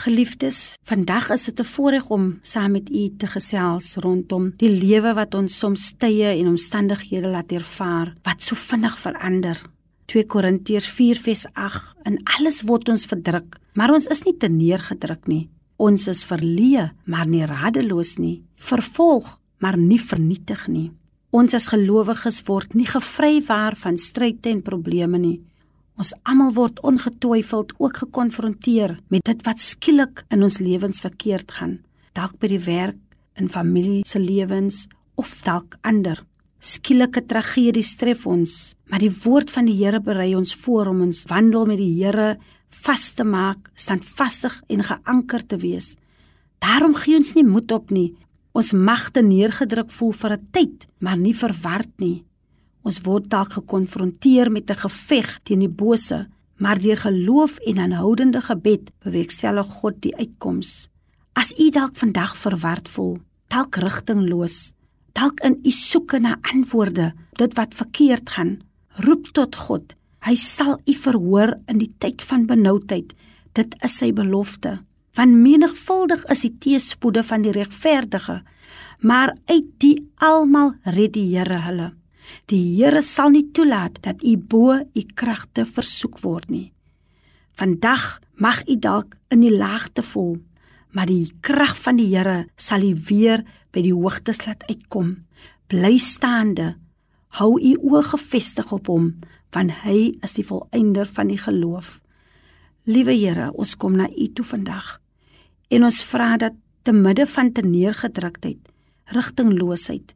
Geliefdes, vandag is dit 'n voorreg om saam met u te gesels rondom die lewe wat ons soms tye en omstandighede laat ervaar wat so vinnig verander. 2 Korintiërs 4:8 En alles word ons verdruk, maar ons is nie te neergedruk nie. Ons is verleë, maar nie radeloos nie. Vervolg, maar nie vernietig nie. Ons as gelowiges word nie gevrywaar van stryde en probleme nie. Ons almal word ongetwyfeld ook gekonfronteer met dit wat skielik in ons lewens verkeerd gaan, dalk by die werk, in familie se lewens of dalk ander. Skielike tragedies tref ons, maar die woord van die Here berei ons voor om ons wandel met die Here vas te maak, standvastig en geanker te wees. Daarom gee ons nie moed op nie. Ons mag te neergedruk voel vir 'n tyd, maar nie verward nie. Ons word dalk gekonfronteer met 'n geveg teen die bose, maar deur geloof en aanhoudende gebed bewerkstellig God die uitkoms. As u dalk vandag verward voel, dalk rigtingloos, dalk in u soeke na antwoorde, dit wat verkeerd gaan, roep tot God. Hy sal u verhoor in die tyd van benoudheid. Dit is sy belofte. Want menigvuldig is die teëspoede van die regverdige, maar uit die almal red die Here hulle. Die Here sal nie toelaat dat u bo u kragte versoek word nie. Vandag mag u dalk in die laagte voel, maar die krag van die Here sal u weer by die hoogtes laat uitkom. Bly staande. Hou u oë gefestig op hom, want hy is die volëinder van die geloof. Liewe Here, ons kom na u toe vandag. En ons vra dat te midde van te neergedruktheid, rigtingloosheid,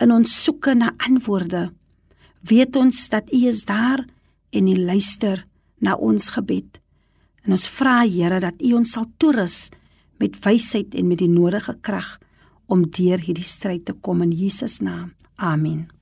in ons soeke na antwoorde, weet ons dat U is daar en U luister na ons gebed. En ons vra Here dat U ons sal toerus met wysheid en met die nodige krag om deur hierdie stryd te kom in Jesus naam. Amen.